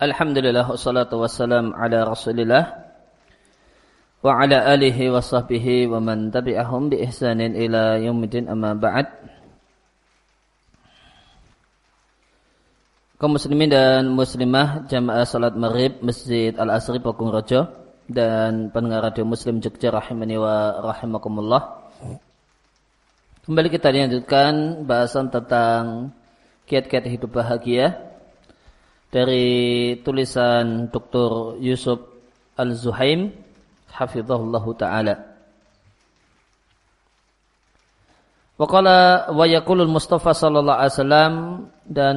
Alhamdulillah wassalatu wassalam ala Rasulillah wa ala alihi wa sahbihi wa man tabi'ahum bi ihsanin ila yaumil amma ba'd. Kaum muslimin dan muslimah jamaah salat maghrib Masjid Al-Asri Pakung Raja dan pendengar radio Muslim Jogja rahimani wa rahimakumullah. Kembali kita lanjutkan bahasan tentang kiat-kiat hidup bahagia dari tulisan Dr. Yusuf Al-Zuhaim hafizahullah taala. Waqala wa yaqulul Mustafa sallallahu alaihi wasallam dan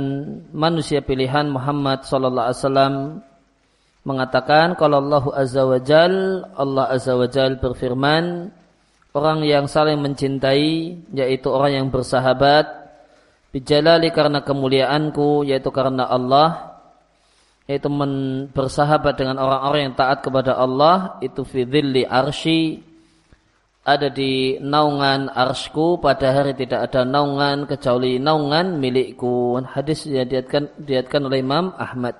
manusia pilihan Muhammad sallallahu alaihi wasallam mengatakan kalau Allah azza wa jal Allah azza wa jal berfirman orang yang saling mencintai yaitu orang yang bersahabat bijalali karena kemuliaanku yaitu karena Allah yaitu men bersahabat dengan orang-orang yang taat kepada Allah itu fi arsy ada di naungan arsku pada hari tidak ada naungan kecuali naungan milikku. Hadis yang diatkan diatkan oleh Imam Ahmad.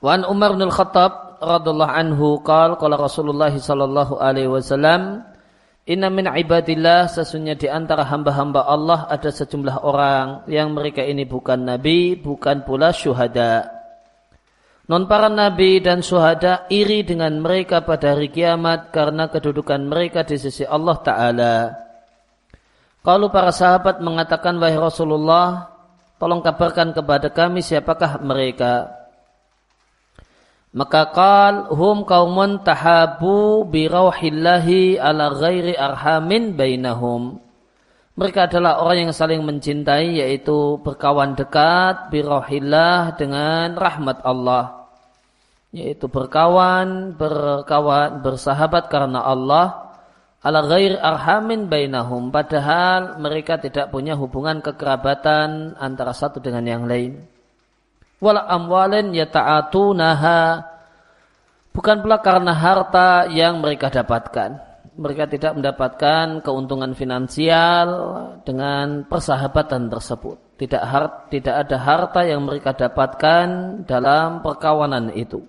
Wan Umar bin Khattab radhiyallahu anhu qala qala Rasulullah sallallahu alaihi wasallam Inna min ibadillah sesungguhnya di antara hamba-hamba Allah ada sejumlah orang yang mereka ini bukan nabi, bukan pula syuhada. Non para nabi dan syuhada iri dengan mereka pada hari kiamat karena kedudukan mereka di sisi Allah Ta'ala. Kalau para sahabat mengatakan, Wahai Rasulullah, tolong kabarkan kepada kami siapakah mereka. Maka qal hum kaumun tahabu bi rauhillahi ala ghairi arhamin bainahum. Mereka adalah orang yang saling mencintai yaitu berkawan dekat bi rauhillah dengan rahmat Allah. Yaitu berkawan, berkawan, bersahabat karena Allah ala ghairi arhamin bainahum padahal mereka tidak punya hubungan kekerabatan antara satu dengan yang lain wala amwalin yata'atunaha bukan pula karena harta yang mereka dapatkan. Mereka tidak mendapatkan keuntungan finansial dengan persahabatan tersebut. Tidak hart, tidak ada harta yang mereka dapatkan dalam perkawanan itu.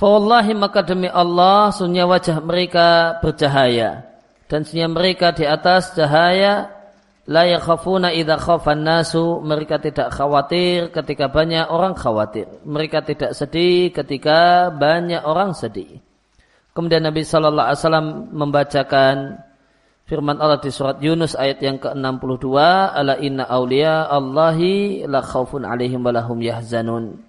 Fawallahi maka demi Allah sunya wajah mereka bercahaya. Dan sunya mereka di atas cahaya La yakhafuna idza khafan nasu mereka tidak khawatir ketika banyak orang khawatir. Mereka tidak sedih ketika banyak orang sedih. Kemudian Nabi sallallahu alaihi wasallam membacakan firman Allah di surat Yunus ayat yang ke-62, ala inna auliya Allahi la khaufun alaihim wa lahum yahzanun.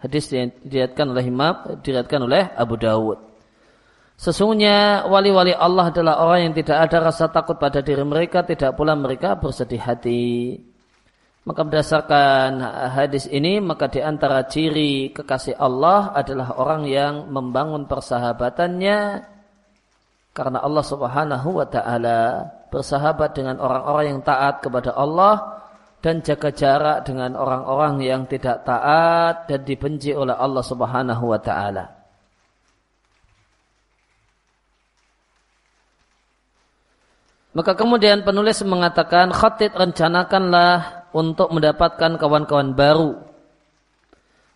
Hadis diriatkan oleh Imam diriatkan oleh Abu Dawud. Sesungguhnya wali-wali Allah adalah orang yang tidak ada rasa takut pada diri mereka, tidak pula mereka bersedih hati. Maka berdasarkan hadis ini, maka di antara ciri kekasih Allah adalah orang yang membangun persahabatannya karena Allah Subhanahu wa taala bersahabat dengan orang-orang yang taat kepada Allah dan jaga jarak dengan orang-orang yang tidak taat dan dibenci oleh Allah Subhanahu wa taala. Maka kemudian penulis mengatakan khatid rencanakanlah untuk mendapatkan kawan-kawan baru.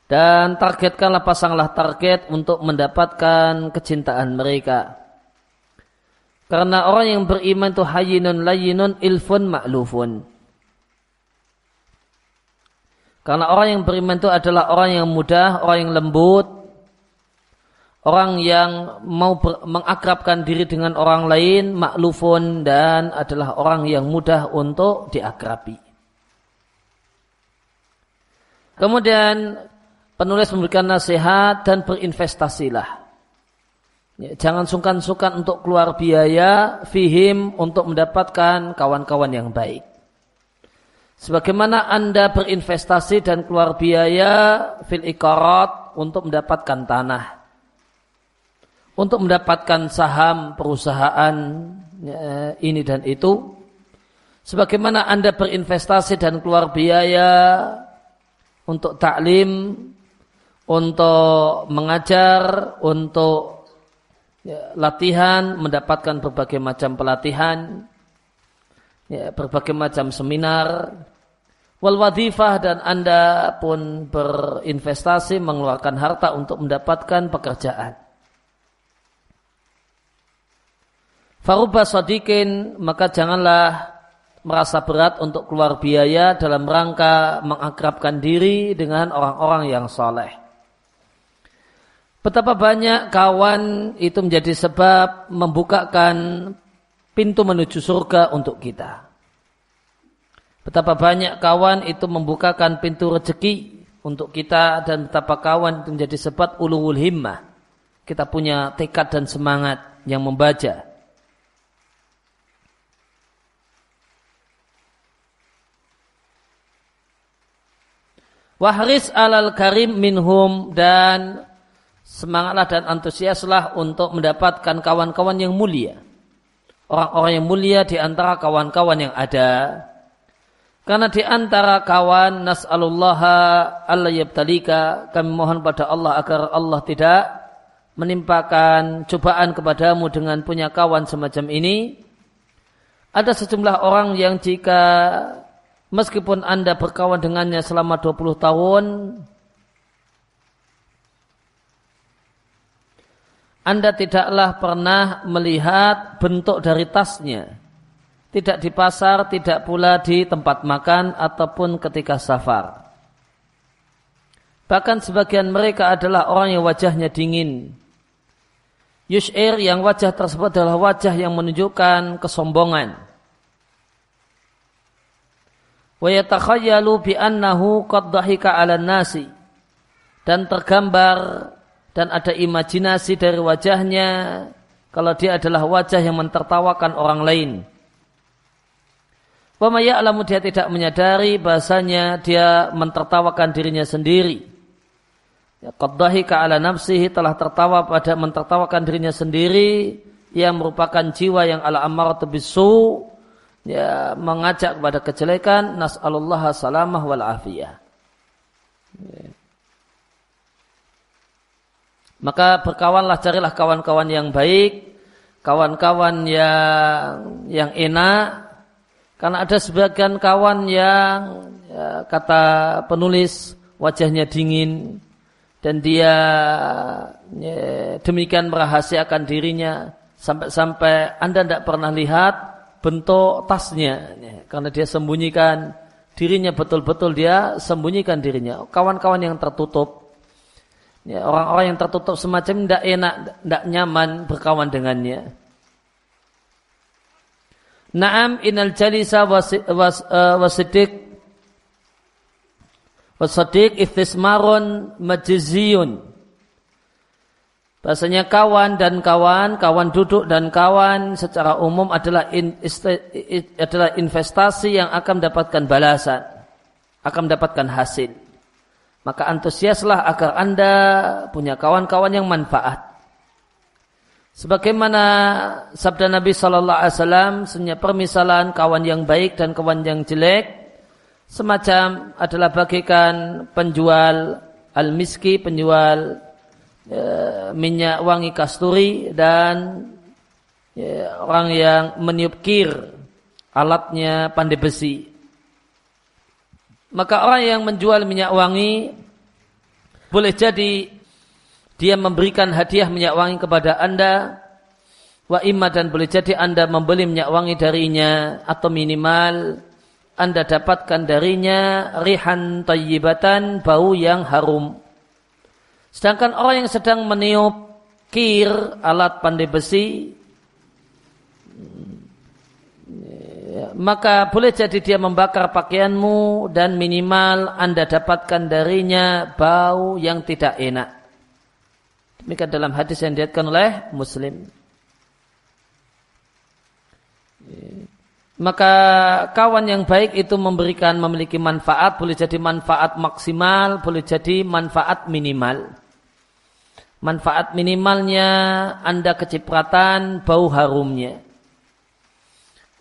Dan targetkanlah pasanglah target untuk mendapatkan kecintaan mereka. Karena orang yang beriman itu hayinun layinun ilfun ma'lufun. Karena orang yang beriman itu adalah orang yang mudah, orang yang lembut, orang yang mau ber, mengakrabkan diri dengan orang lain maklufun dan adalah orang yang mudah untuk diakrabi. Kemudian penulis memberikan nasihat dan berinvestasilah. Ya, jangan sungkan-sungkan untuk keluar biaya fihim untuk mendapatkan kawan-kawan yang baik. Sebagaimana Anda berinvestasi dan keluar biaya fil ikarat untuk mendapatkan tanah untuk mendapatkan saham perusahaan ya, ini dan itu sebagaimana Anda berinvestasi dan keluar biaya untuk taklim untuk mengajar untuk ya, latihan mendapatkan berbagai macam pelatihan ya, berbagai macam seminar wal wadifah dan Anda pun berinvestasi mengeluarkan harta untuk mendapatkan pekerjaan. Faruba sadikin maka janganlah merasa berat untuk keluar biaya dalam rangka mengakrabkan diri dengan orang-orang yang soleh. Betapa banyak kawan itu menjadi sebab membukakan pintu menuju surga untuk kita. Betapa banyak kawan itu membukakan pintu rezeki untuk kita dan betapa kawan itu menjadi sebab ulul himmah. Kita punya tekad dan semangat yang membaca. Wahris alal karim minhum dan semangatlah dan antusiaslah untuk mendapatkan kawan-kawan yang mulia. Orang-orang yang mulia di antara kawan-kawan yang ada. Karena di antara kawan nas'alullaha Allah yabtalika kami mohon pada Allah agar Allah tidak menimpakan cobaan kepadamu dengan punya kawan semacam ini. Ada sejumlah orang yang jika meskipun Anda berkawan dengannya selama 20 tahun, Anda tidaklah pernah melihat bentuk dari tasnya. Tidak di pasar, tidak pula di tempat makan ataupun ketika safar. Bahkan sebagian mereka adalah orang yang wajahnya dingin. Yush'ir yang wajah tersebut adalah wajah yang menunjukkan kesombongan bi annahu qad nasi dan tergambar dan ada imajinasi dari wajahnya kalau dia adalah wajah yang mentertawakan orang lain. Wa ya'lamu dia tidak menyadari bahasanya dia mentertawakan dirinya sendiri. Ya qad ala nafsihi telah tertawa pada mentertawakan dirinya sendiri yang merupakan jiwa yang ala ammaratu bisu ya mengajak kepada kejelekan nas'alullah salamah wal afiyah. Ya. Maka berkawanlah carilah kawan-kawan yang baik, kawan-kawan yang yang enak karena ada sebagian kawan yang ya, kata penulis wajahnya dingin dan dia ya, demikian merahasiakan dirinya sampai-sampai Anda tidak pernah lihat bentuk tasnya. Karena dia sembunyikan dirinya betul-betul dia sembunyikan dirinya. Kawan-kawan yang tertutup. Ya, orang-orang yang tertutup semacam tidak enak tidak nyaman berkawan dengannya. Naam inal jalisa wasidik wasidik istismarun majiziyun Bahasanya kawan dan kawan, kawan duduk dan kawan secara umum adalah in, adalah investasi yang akan mendapatkan balasan, akan mendapatkan hasil. Maka antusiaslah agar Anda punya kawan-kawan yang manfaat. Sebagaimana sabda Nabi Shallallahu Alaihi Wasallam, senyap permisalan kawan yang baik dan kawan yang jelek, semacam adalah bagikan penjual al-miski, penjual ya, minyak wangi kasturi dan ya, orang yang meniup kir alatnya pandai besi. Maka orang yang menjual minyak wangi boleh jadi dia memberikan hadiah minyak wangi kepada anda wa imma dan boleh jadi anda membeli minyak wangi darinya atau minimal anda dapatkan darinya rihan tayyibatan bau yang harum Sedangkan orang yang sedang meniup kir alat pandai besi maka boleh jadi dia membakar pakaianmu dan minimal anda dapatkan darinya bau yang tidak enak. Demikian dalam hadis yang dilihatkan oleh Muslim. Maka kawan yang baik itu memberikan memiliki manfaat, boleh jadi manfaat maksimal, boleh jadi manfaat minimal. Manfaat minimalnya Anda kecipratan bau harumnya.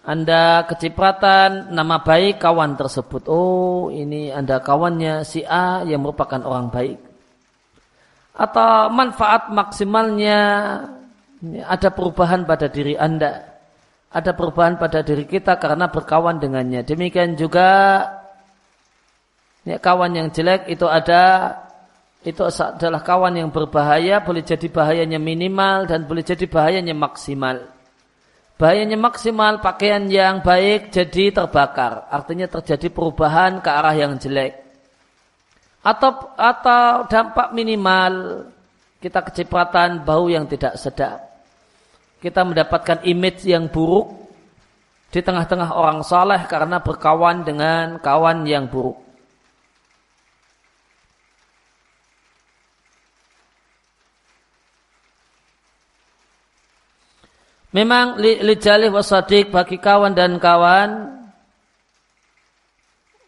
Anda kecipratan nama baik kawan tersebut. Oh ini Anda kawannya si A yang merupakan orang baik. Atau manfaat maksimalnya ada perubahan pada diri Anda. Ada perubahan pada diri kita karena berkawan dengannya. Demikian juga Ya, kawan yang jelek itu ada itu adalah kawan yang berbahaya, boleh jadi bahayanya minimal dan boleh jadi bahayanya maksimal. Bahayanya maksimal pakaian yang baik jadi terbakar, artinya terjadi perubahan ke arah yang jelek. Atau atau dampak minimal kita kecipratan bau yang tidak sedap. Kita mendapatkan image yang buruk di tengah-tengah orang saleh karena berkawan dengan kawan yang buruk. Memang li, wasadik bagi kawan dan kawan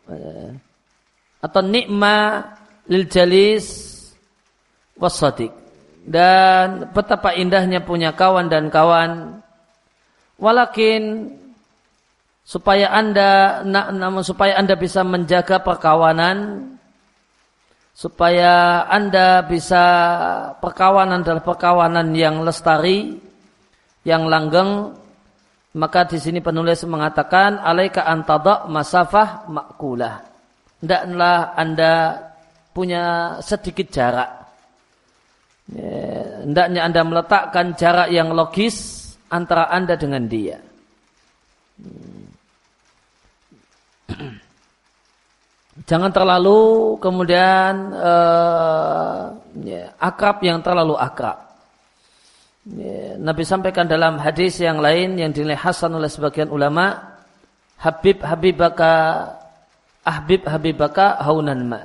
eh, atau nikma lil jalis wasadik dan betapa indahnya punya kawan dan kawan. Walakin supaya anda namun supaya anda bisa menjaga perkawanan supaya anda bisa perkawanan adalah perkawanan yang lestari yang langgeng maka di sini penulis mengatakan alaika antada masafah makulah. Hendaklah anda punya sedikit jarak hendaknya anda meletakkan jarak yang logis antara anda dengan dia. Jangan terlalu kemudian uh, ya, akrab yang terlalu akrab. Ya, Nabi sampaikan dalam hadis yang lain yang dinilai hasan oleh sebagian ulama, Habib Habibaka Ahbib Habibaka haunan ma.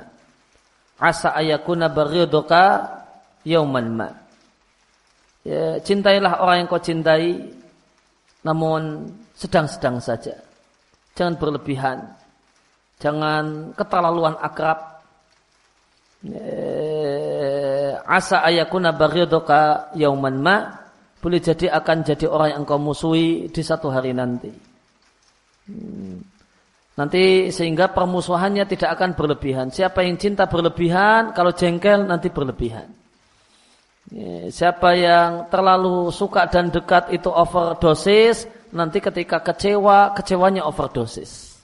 Asa ayakuna baghiduka yauman ma. Ya, cintailah orang yang kau cintai namun sedang-sedang saja. Jangan berlebihan. Jangan keterlaluan akrab. Ya, asa ayakuna baghiduka yauman ma boleh jadi akan jadi orang yang engkau musuhi di satu hari nanti. Hmm. Nanti sehingga permusuhannya tidak akan berlebihan. Siapa yang cinta berlebihan, kalau jengkel nanti berlebihan. Ya, siapa yang terlalu suka dan dekat itu overdosis, nanti ketika kecewa, kecewanya overdosis.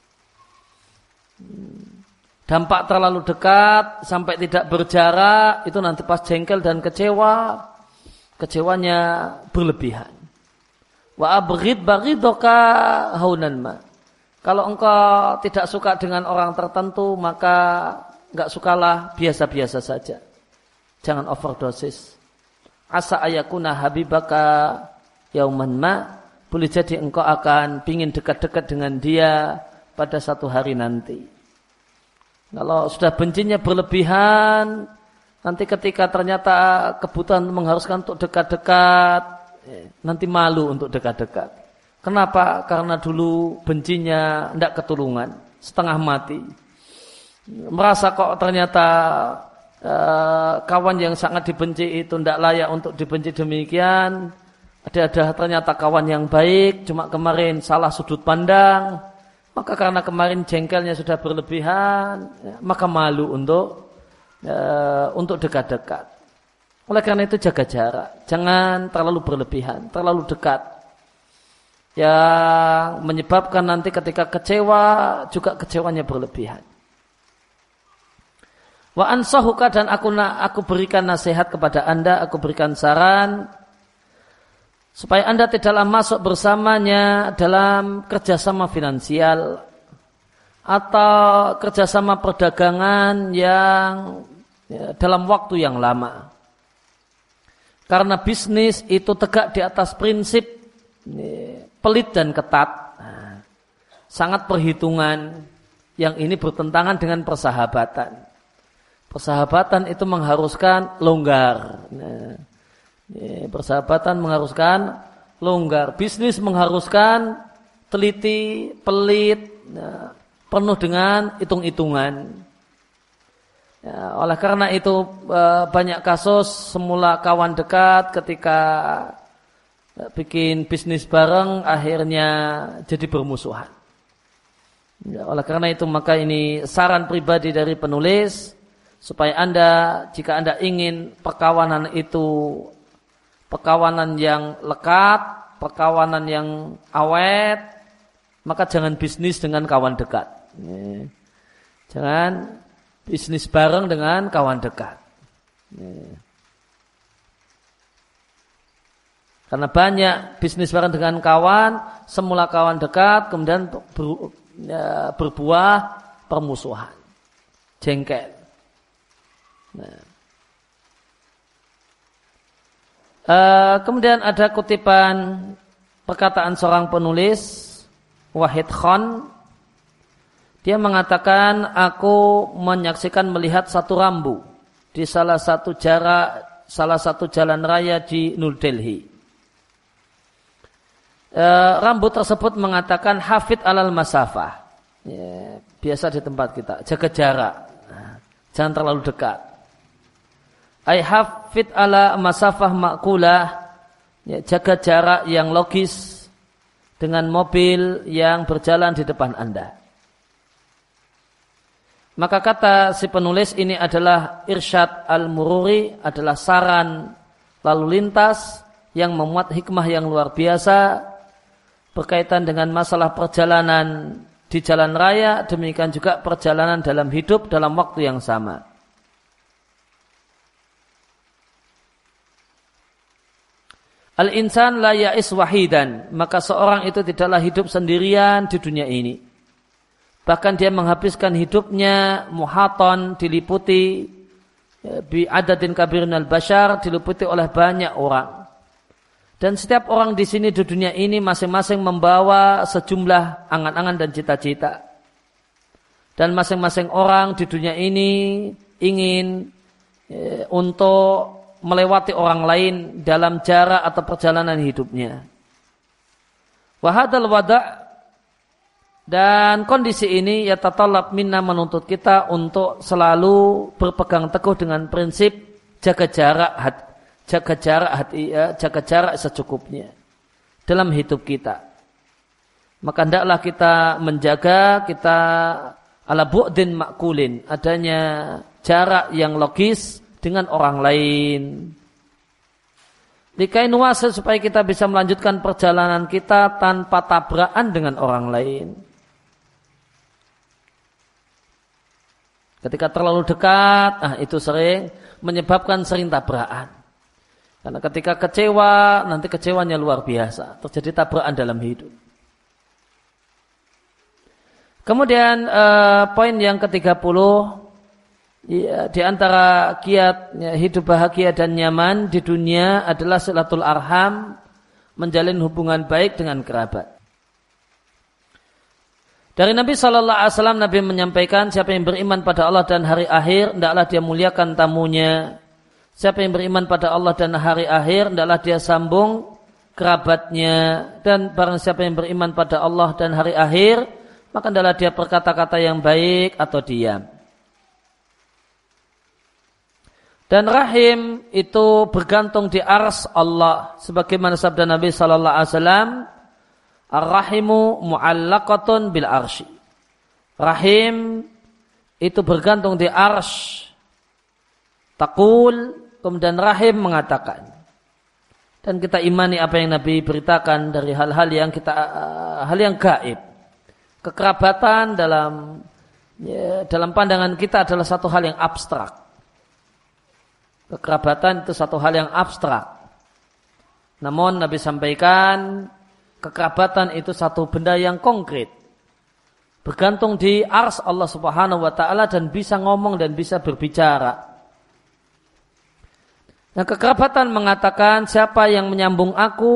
Dampak terlalu dekat sampai tidak berjarak itu nanti pas jengkel dan kecewa kecewanya berlebihan. Wa abghid baghidoka haunan ma. Kalau engkau tidak suka dengan orang tertentu maka enggak sukalah biasa-biasa saja. Jangan overdosis asa ayakuna habibaka yauman ma boleh jadi engkau akan pingin dekat-dekat dengan dia pada satu hari nanti kalau sudah bencinya berlebihan, nanti ketika ternyata kebutuhan mengharuskan untuk dekat-dekat, eh, nanti malu untuk dekat-dekat. Kenapa? Karena dulu bencinya tidak ketulungan, setengah mati. Merasa kok ternyata uh, kawan yang sangat dibenci itu tidak layak untuk dibenci demikian. Ada-ada ternyata kawan yang baik, cuma kemarin salah sudut pandang, maka karena kemarin jengkelnya sudah berlebihan, ya, maka malu untuk ya, untuk dekat-dekat. Oleh karena itu jaga jarak, jangan terlalu berlebihan, terlalu dekat. Yang menyebabkan nanti ketika kecewa juga kecewanya berlebihan. Wa ansahuka dan aku aku berikan nasihat kepada anda, aku berikan saran supaya anda tidaklah masuk bersamanya dalam kerjasama finansial atau kerjasama perdagangan yang ya, dalam waktu yang lama. Karena bisnis itu tegak di atas prinsip ya, pelit dan ketat, nah, sangat perhitungan yang ini bertentangan dengan persahabatan. Persahabatan itu mengharuskan longgar. Nah, Ya, persahabatan mengharuskan longgar. Bisnis mengharuskan teliti, pelit, ya, penuh dengan hitung-hitungan. Ya, oleh karena itu e, banyak kasus semula kawan dekat ketika e, bikin bisnis bareng akhirnya jadi bermusuhan. Ya, oleh karena itu maka ini saran pribadi dari penulis supaya anda jika anda ingin perkawanan itu perkawanan yang lekat, perkawanan yang awet, maka jangan bisnis dengan kawan dekat. Jangan bisnis bareng dengan kawan dekat. Karena banyak bisnis bareng dengan kawan, semula kawan dekat, kemudian ya, berbuah permusuhan, jengkel. Nah. Uh, kemudian ada kutipan perkataan seorang penulis Wahid Khan dia mengatakan aku menyaksikan melihat satu rambu di salah satu jarak salah satu jalan raya di New Delhi. E, rambu tersebut mengatakan hafid alal masafah. Ya, biasa di tempat kita jaga jarak, jangan terlalu dekat. Ay hafid ala masafah makulah ya, jaga jarak yang logis dengan mobil yang berjalan di depan Anda. Maka kata si penulis ini adalah irsyad al-mururi, adalah saran lalu lintas yang memuat hikmah yang luar biasa berkaitan dengan masalah perjalanan di jalan raya, demikian juga perjalanan dalam hidup dalam waktu yang sama. Al-insan la ya'is wahidan. Maka seorang itu tidaklah hidup sendirian di dunia ini. Bahkan dia menghabiskan hidupnya muhaton diliputi ya, bi adadin kabirin al-bashar diliputi oleh banyak orang. Dan setiap orang di sini di dunia ini masing-masing membawa sejumlah angan-angan dan cita-cita. Dan masing-masing orang di dunia ini ingin ya, untuk melewati orang lain dalam jarak atau perjalanan hidupnya. Wahadal wada' dan kondisi ini ya tatalab minna menuntut kita untuk selalu berpegang teguh dengan prinsip jaga jarak jaga jarak hati ya, jaga jarak secukupnya dalam hidup kita. Maka hendaklah kita menjaga kita ala bu'din makulin adanya jarak yang logis dengan orang lain. Dikain wasa supaya kita bisa melanjutkan perjalanan kita tanpa tabrakan dengan orang lain. Ketika terlalu dekat, ah itu sering menyebabkan sering tabrakan. Karena ketika kecewa, nanti kecewanya luar biasa. Terjadi tabrakan dalam hidup. Kemudian eh, poin yang ke-30 Ya, di antara kiat ya, hidup bahagia dan nyaman di dunia adalah silatul arham, menjalin hubungan baik dengan kerabat. Dari Nabi Shallallahu Alaihi Wasallam Nabi menyampaikan siapa yang beriman pada Allah dan hari akhir, hendaklah dia muliakan tamunya. Siapa yang beriman pada Allah dan hari akhir, hendaklah dia sambung kerabatnya. Dan barang siapa yang beriman pada Allah dan hari akhir, maka hendaklah dia berkata-kata yang baik atau diam. Dan rahim itu bergantung di ars Allah. Sebagaimana sabda Nabi Sallallahu Alaihi Wasallam, Ar-rahimu mu'allaqatun bil arshi. Rahim itu bergantung di ars. Takul, kemudian rahim mengatakan. Dan kita imani apa yang Nabi beritakan dari hal-hal yang kita hal yang gaib. Kekerabatan dalam ya, dalam pandangan kita adalah satu hal yang abstrak kekerabatan itu satu hal yang abstrak. Namun Nabi sampaikan kekerabatan itu satu benda yang konkret. Bergantung di ars Allah subhanahu wa ta'ala dan bisa ngomong dan bisa berbicara. Nah kekerabatan mengatakan siapa yang menyambung aku,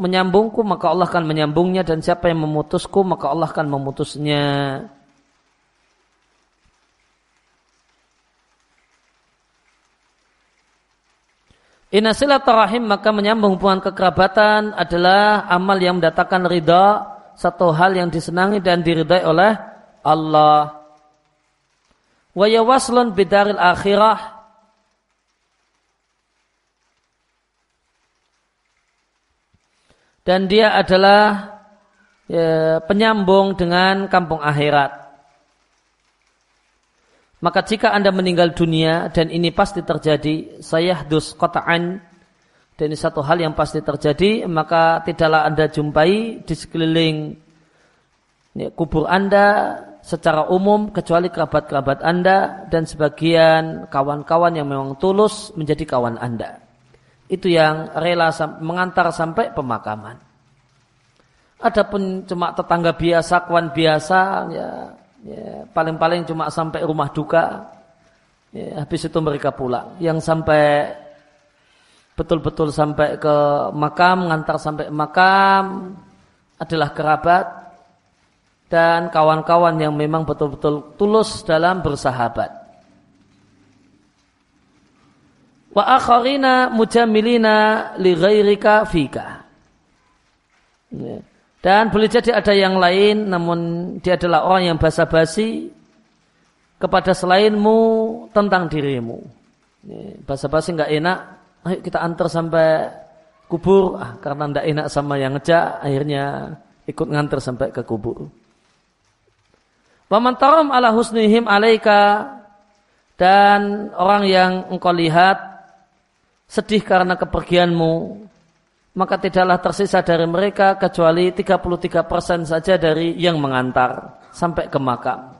menyambungku maka Allah akan menyambungnya dan siapa yang memutusku maka Allah akan memutusnya. Inna silaturahim maka menyambung hubungan kekerabatan adalah amal yang mendatangkan ridha, satu hal yang disenangi dan diridai oleh Allah. Wa yawaslun bidaril akhirah dan dia adalah ya, penyambung dengan kampung akhirat. Maka jika Anda meninggal dunia dan ini pasti terjadi, saya dus kotaan dan ini satu hal yang pasti terjadi, maka tidaklah Anda jumpai di sekeliling ya, kubur Anda secara umum kecuali kerabat-kerabat Anda dan sebagian kawan-kawan yang memang tulus menjadi kawan Anda. Itu yang rela mengantar sampai pemakaman. Adapun cuma tetangga biasa, kawan biasa, ya, ya paling-paling cuma sampai rumah duka. Ya, habis itu mereka pulang. Yang sampai betul-betul sampai ke makam, ngantar sampai makam adalah kerabat dan kawan-kawan yang memang betul-betul tulus dalam bersahabat. Wa akharina mujamilina li ghairika fika. Ya. Dan boleh jadi ada yang lain namun dia adalah orang yang basa-basi kepada selainmu tentang dirimu. Basa-basi nggak enak, ayo kita antar sampai kubur ah, karena nggak enak sama yang ngejak akhirnya ikut ngantar sampai ke kubur. Waman taram ala husnihim alaika dan orang yang engkau lihat sedih karena kepergianmu maka tidaklah tersisa dari mereka kecuali 33% saja dari yang mengantar sampai ke makam.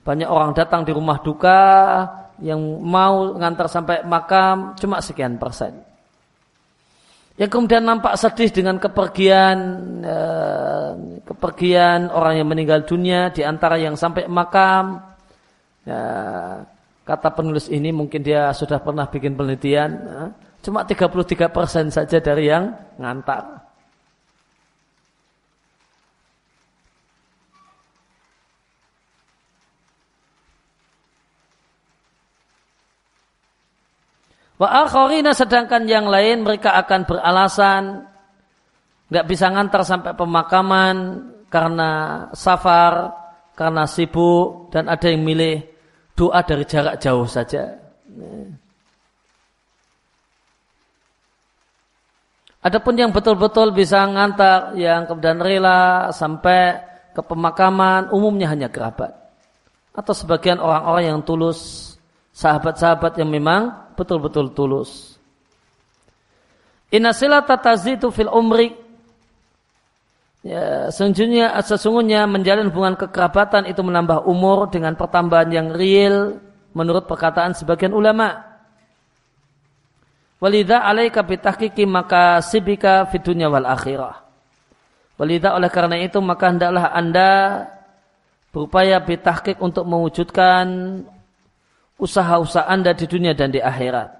Banyak orang datang di rumah duka yang mau mengantar sampai makam cuma sekian persen. Yang kemudian nampak sedih dengan kepergian eh, kepergian orang yang meninggal dunia di antara yang sampai makam. Ya, kata penulis ini mungkin dia sudah pernah bikin penelitian eh, cuma 33% saja dari yang ngantar Wa akharina sedangkan yang lain mereka akan beralasan nggak bisa ngantar sampai pemakaman karena safar, karena sibuk dan ada yang milih doa dari jarak jauh saja. Adapun yang betul-betul bisa ngantar yang kemudian rela sampai ke pemakaman umumnya hanya kerabat atau sebagian orang-orang yang tulus sahabat-sahabat yang memang betul-betul tulus. Inasilah tatazitu fil umri Ya, sesungguhnya, sesungguhnya menjalin hubungan kekerabatan itu menambah umur dengan pertambahan yang real menurut perkataan sebagian ulama. Walidha alaika bitahkiki maka sibika fidunya wal akhirah. Walidha oleh karena itu maka hendaklah anda berupaya bitahkik untuk mewujudkan usaha-usaha anda di dunia dan di akhirat.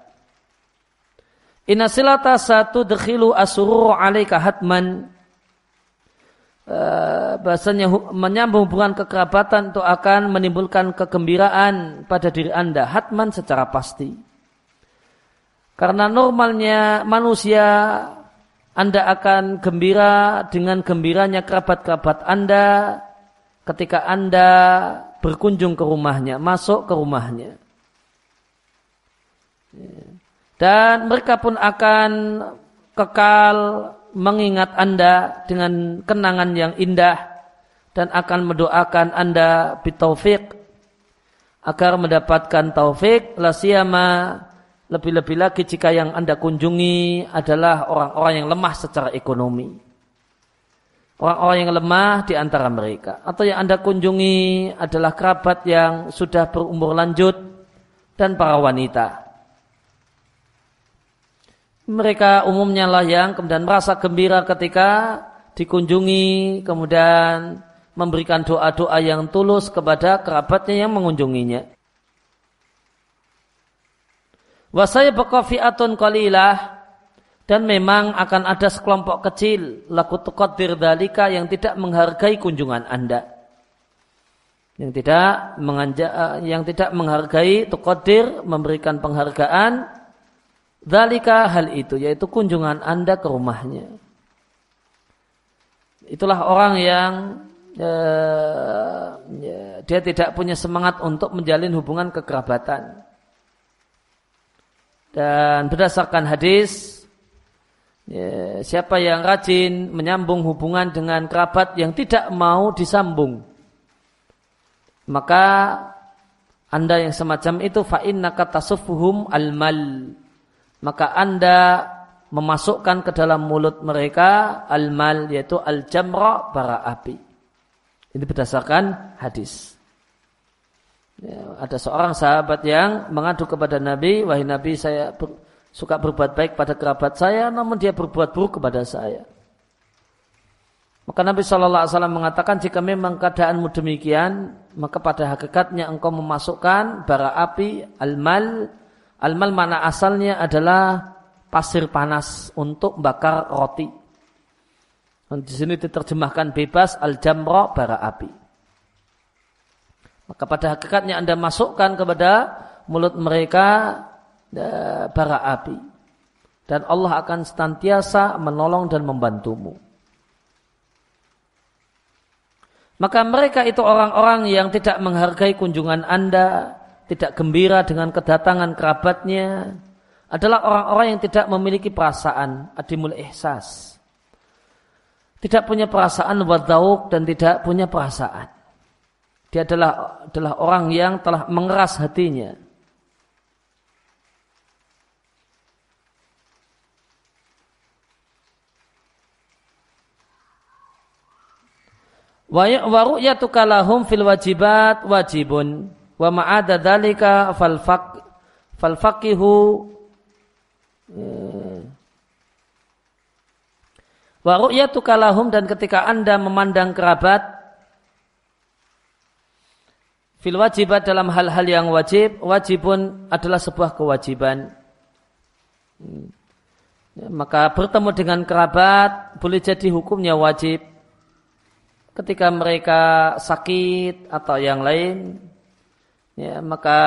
Inna silata satu dekhilu asuru alaika hatman. Uh, bahasanya menyambung hubungan kekerabatan itu akan menimbulkan kegembiraan pada diri anda hatman secara pasti karena normalnya manusia anda akan gembira dengan gembiranya kerabat-kerabat anda ketika anda berkunjung ke rumahnya masuk ke rumahnya. Dan mereka pun akan kekal mengingat Anda dengan kenangan yang indah dan akan mendoakan Anda bitaufik agar mendapatkan taufik lasiyama lebih-lebih lagi jika yang Anda kunjungi adalah orang-orang yang lemah secara ekonomi. Orang-orang yang lemah di antara mereka. Atau yang Anda kunjungi adalah kerabat yang sudah berumur lanjut dan para wanita mereka umumnya lah yang kemudian merasa gembira ketika dikunjungi, kemudian memberikan doa-doa yang tulus kepada kerabatnya yang mengunjunginya. Wasaya atun qalilah dan memang akan ada sekelompok kecil laku tuqaddir dalika yang tidak menghargai kunjungan Anda. Yang tidak menganja, yang tidak menghargai tuqaddir memberikan penghargaan Dalika hal itu yaitu kunjungan Anda ke rumahnya. Itulah orang yang eh, ya, dia tidak punya semangat untuk menjalin hubungan kekerabatan. Dan berdasarkan hadis, ya, siapa yang rajin menyambung hubungan dengan kerabat yang tidak mau disambung, maka anda yang semacam itu fa'inna kata al-mal maka Anda memasukkan ke dalam mulut mereka al-mal yaitu al-jamra bara api. Ini berdasarkan hadis. Ya, ada seorang sahabat yang mengadu kepada Nabi, wahai Nabi saya ber, suka berbuat baik pada kerabat saya, namun dia berbuat buruk kepada saya. Maka Nabi Shallallahu Alaihi Wasallam mengatakan jika memang keadaanmu demikian, maka pada hakikatnya engkau memasukkan bara api almal, almal mana asalnya adalah pasir panas untuk bakar roti. Di sini diterjemahkan bebas al-jamra bara api. Maka pada hakikatnya Anda masukkan kepada mulut mereka e, bara api. Dan Allah akan senantiasa menolong dan membantumu. Maka mereka itu orang-orang yang tidak menghargai kunjungan Anda, tidak gembira dengan kedatangan kerabatnya, adalah orang-orang yang tidak memiliki perasaan adimul ihsas. Tidak punya perasaan wadauk dan tidak punya perasaan. Dia adalah adalah orang yang telah mengeras hatinya. Wa ru'yatu kalahum fil wajibat wajibun wa ma'ada dzalika fal faq fal faqihu Wa ru'yatu kalahum dan ketika Anda memandang kerabat fil wajibat dalam hal-hal yang wajib, wajibun adalah sebuah kewajiban. Ya, maka bertemu dengan kerabat boleh jadi hukumnya wajib. Ketika mereka sakit atau yang lain, ya, maka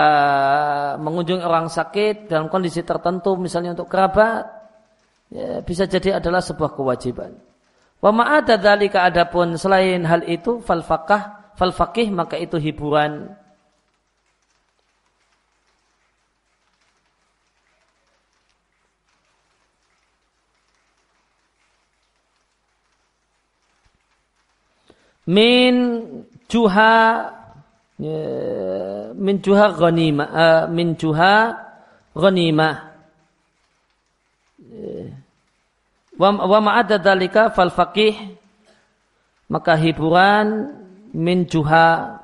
mengunjungi orang sakit dalam kondisi tertentu misalnya untuk kerabat ya, bisa jadi adalah sebuah kewajiban. Wa ma'ada dzalika adapun selain hal itu fal faqah fal faqih maka itu hiburan. Min juha ya, min juha ghanimah uh, min juha ghanimah wa ma'adda dalika fal faqih maka hiburan min juha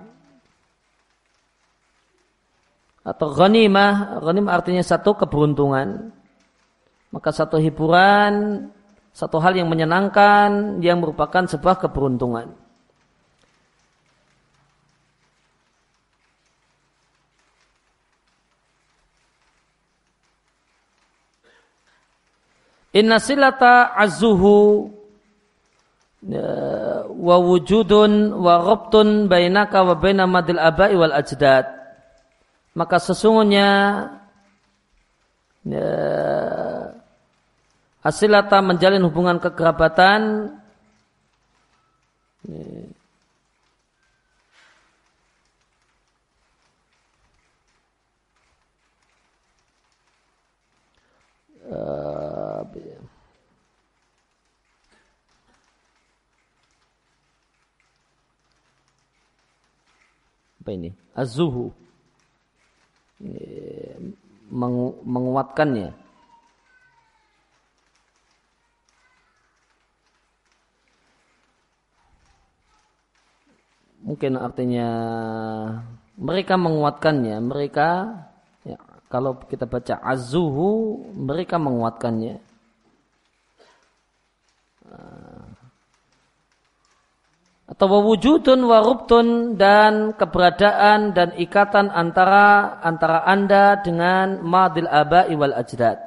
atau ghanimah. Ghanimah artinya satu keberuntungan. Maka satu hiburan satu hal yang menyenangkan yang merupakan sebuah keberuntungan. Inna silata azuhu ya, wa wujudun wa rabtun bainaka wa baina madil abai wal ajdad. Maka sesungguhnya ya, asilata menjalin hubungan kekerabatan ya, uh, apa ini? Azuhu meng, menguatkannya. Mungkin artinya mereka menguatkannya mereka ya, kalau kita baca azuhu mereka menguatkannya atau wujudun warubtun dan keberadaan dan ikatan antara antara anda dengan madil aba wal ajdad.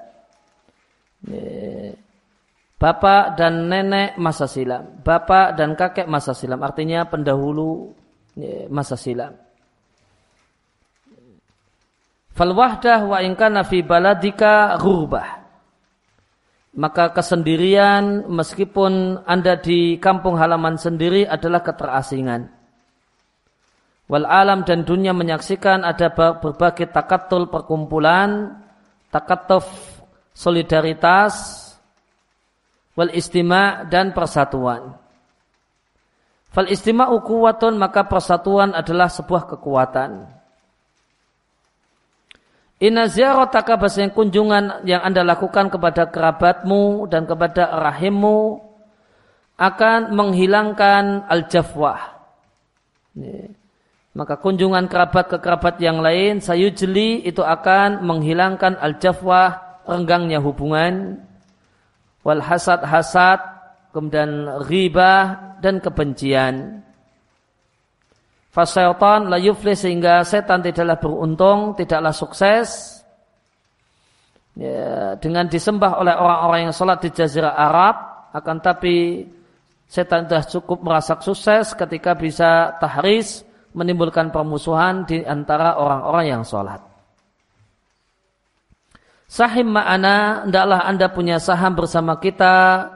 Bapak dan nenek masa silam, bapak dan kakek masa silam, artinya pendahulu masa silam. Fal wahdah wa ingkana fi baladika ghubah maka kesendirian meskipun Anda di kampung halaman sendiri adalah keterasingan. Wal alam dan dunia menyaksikan ada berbagai takatul perkumpulan, takatuf solidaritas, wal istima dan persatuan. Fal istima ukuwatun maka persatuan adalah sebuah kekuatan. Inna ziarataka bahasanya kunjungan yang anda lakukan kepada kerabatmu dan kepada rahimmu akan menghilangkan al-jafwah. Maka kunjungan kerabat ke kerabat yang lain, sayujli itu akan menghilangkan al-jafwah, renggangnya hubungan, wal hasad hasad, kemudian ribah dan kebencian. Fasyaitan la yufli sehingga setan tidaklah beruntung, tidaklah sukses. Ya, dengan disembah oleh orang-orang yang sholat di Jazirah Arab, akan tapi setan sudah cukup merasa sukses ketika bisa tahris menimbulkan permusuhan di antara orang-orang yang sholat. Sahim ma'ana, hendaklah anda punya saham bersama kita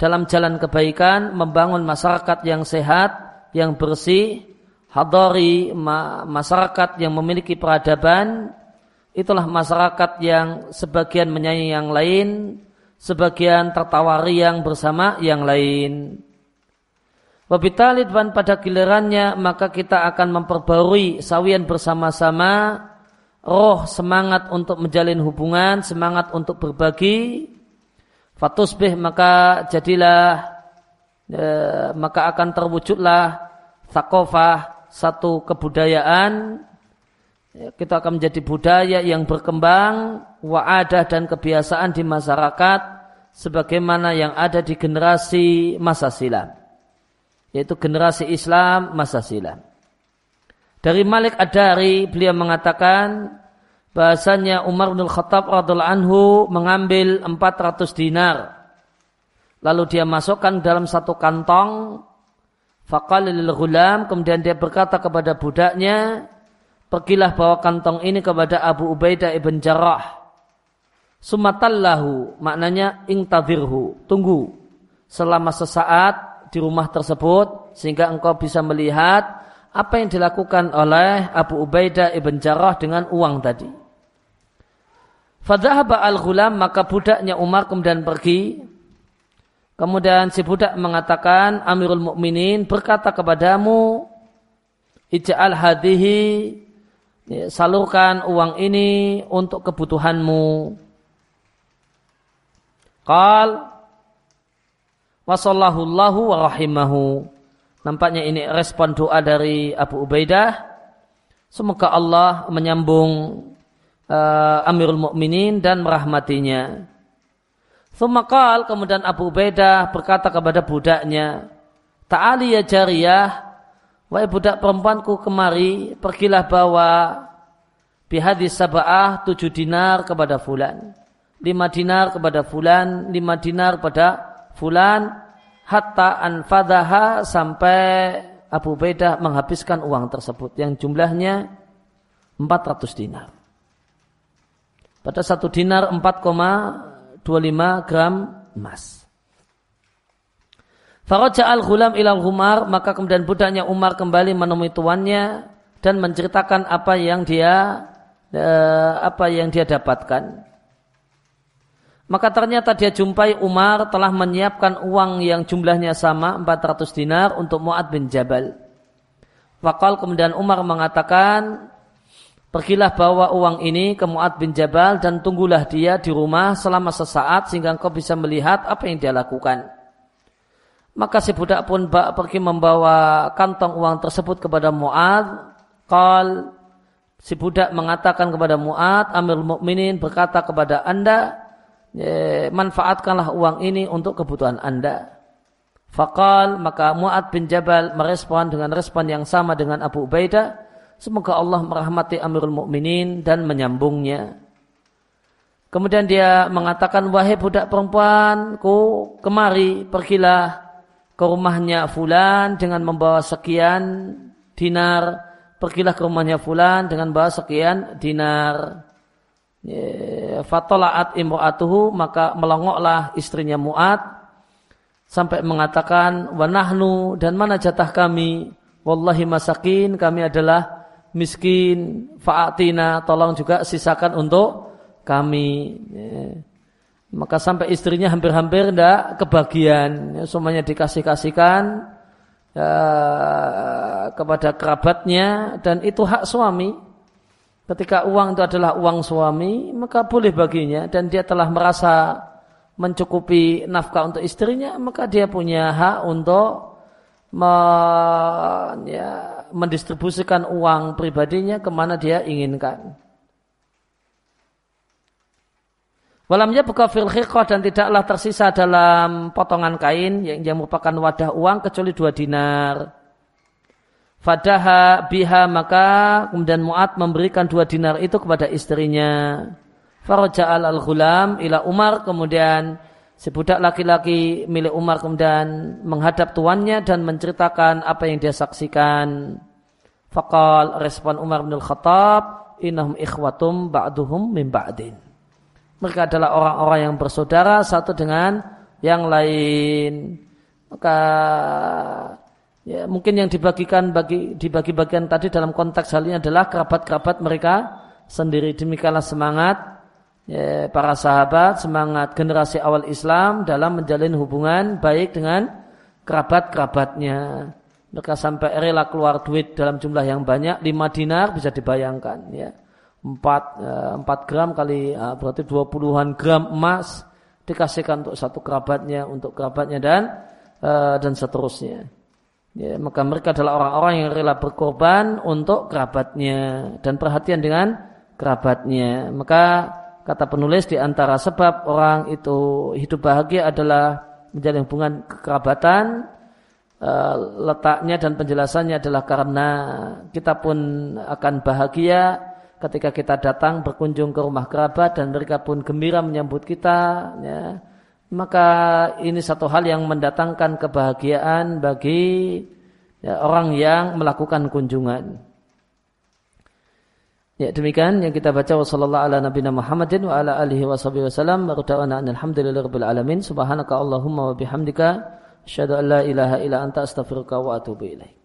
dalam jalan kebaikan, membangun masyarakat yang sehat, yang bersih, hadari masyarakat yang memiliki peradaban itulah masyarakat yang sebagian menyanyi yang lain sebagian tertawa riang bersama yang lain Wabitalid dan pada gilirannya maka kita akan memperbarui sawian bersama-sama roh semangat untuk menjalin hubungan, semangat untuk berbagi. Fatusbih maka jadilah e, maka akan terwujudlah takofah satu kebudayaan ya, kita akan menjadi budaya yang berkembang wa'adah dan kebiasaan di masyarakat sebagaimana yang ada di generasi masa silam yaitu generasi Islam masa silam dari Malik Ad-Dari beliau mengatakan bahasanya Umar bin Khattab radhiallahu anhu mengambil 400 dinar. Lalu dia masukkan dalam satu kantong Faqalil ghulam kemudian dia berkata kepada budaknya, pergilah bawa kantong ini kepada Abu Ubaidah ibn Jarrah. Sumatallahu maknanya ingtadirhu, tunggu selama sesaat di rumah tersebut sehingga engkau bisa melihat apa yang dilakukan oleh Abu Ubaidah ibn Jarrah dengan uang tadi. Fadhahaba al-ghulam maka budaknya Umar kemudian pergi Kemudian si budak mengatakan Amirul Mukminin berkata kepadamu Ija'al hadihi ya, salurkan uang ini untuk kebutuhanmu. Qal wasallahu wa rahimahu. Nampaknya ini respon doa dari Abu Ubaidah. Semoga Allah menyambung uh, Amirul Mukminin dan merahmatinya. Sumakal kemudian Abu Ubaidah berkata kepada budaknya, Ta'ali ya jariyah, wahai budak perempuanku kemari, pergilah bawa bihadis sabah tujuh dinar kepada fulan. Lima dinar kepada fulan, lima dinar kepada fulan, hatta anfadaha sampai Abu Ubaidah menghabiskan uang tersebut yang jumlahnya 400 dinar. Pada satu dinar 4, 25 gram emas. Faraja al-ghulam ilal humar maka kemudian budaknya Umar kembali menemui tuannya dan menceritakan apa yang dia eh, apa yang dia dapatkan. Maka ternyata dia jumpai Umar telah menyiapkan uang yang jumlahnya sama 400 dinar untuk Mu'ad bin Jabal. Fakal kemudian Umar mengatakan Pergilah bawa uang ini ke Mu'ad bin Jabal dan tunggulah dia di rumah selama sesaat sehingga engkau bisa melihat apa yang dia lakukan. Maka si budak pun pergi membawa kantong uang tersebut kepada Mu'ad. Kal si budak mengatakan kepada Mu'ad, Amir Mukminin berkata kepada anda, manfaatkanlah uang ini untuk kebutuhan anda. Fakal maka Mu'ad bin Jabal merespon dengan respon yang sama dengan Abu Ubaidah Semoga Allah merahmati Amirul Mukminin dan menyambungnya. Kemudian dia mengatakan, wahai budak perempuanku, kemari, pergilah ke rumahnya Fulan dengan membawa sekian dinar. Pergilah ke rumahnya Fulan dengan membawa sekian dinar. Fatola'at imro'atuhu, maka melongoklah istrinya Mu'ad. Sampai mengatakan, wanahnu dan mana jatah kami? Wallahi masakin, kami adalah miskin, fa'atina, tolong juga sisakan untuk kami. Ya. Maka sampai istrinya hampir-hampir tidak kebagian, ya, semuanya dikasih-kasihkan ya, kepada kerabatnya dan itu hak suami. Ketika uang itu adalah uang suami, maka boleh baginya dan dia telah merasa mencukupi nafkah untuk istrinya, maka dia punya hak untuk me, ya, mendistribusikan uang pribadinya ke mana dia inginkan. Walamnya buka fil dan tidaklah tersisa dalam potongan kain yang, yang merupakan wadah uang kecuali dua dinar. Fadaha biha maka kemudian Mu'ad memberikan dua dinar itu kepada istrinya. Faraja'al al-ghulam ila Umar kemudian si budak laki-laki milik Umar kemudian menghadap tuannya dan menceritakan apa yang dia saksikan. Fakal respon Umar bin Khattab, innahum ikhwatum ba'duhum min ba'din mereka adalah orang-orang yang bersaudara satu dengan yang lain. Maka ya, mungkin yang dibagikan bagi dibagi bagian tadi dalam konteks hal ini adalah kerabat-kerabat mereka sendiri. Demikianlah semangat ya, para sahabat, semangat generasi awal Islam dalam menjalin hubungan baik dengan kerabat-kerabatnya. Mereka sampai rela keluar duit dalam jumlah yang banyak, lima dinar bisa dibayangkan. Ya 4, 4 eh, gram kali eh, berarti 20-an gram emas dikasihkan untuk satu kerabatnya, untuk kerabatnya dan eh, dan seterusnya. Ya, maka mereka adalah orang-orang yang rela berkorban untuk kerabatnya dan perhatian dengan kerabatnya. Maka kata penulis di antara sebab orang itu hidup bahagia adalah menjalin hubungan kekerabatan letaknya dan penjelasannya adalah karena kita pun akan bahagia ketika kita datang berkunjung ke rumah kerabat dan mereka pun gembira menyambut kita ya, maka ini satu hal yang mendatangkan kebahagiaan bagi ya, orang yang melakukan kunjungan. Ya demikian yang kita baca. Wa sallallahu ala nabiyina Muhammadin wa ala alihi wa sahbihi wasallam wa qada'ana alhamdulillahirabbil alamin. Subhanaka allahumma wa bihamdika asyhadu an la ilaha illa anta astaghfiruka wa atubu ilaik.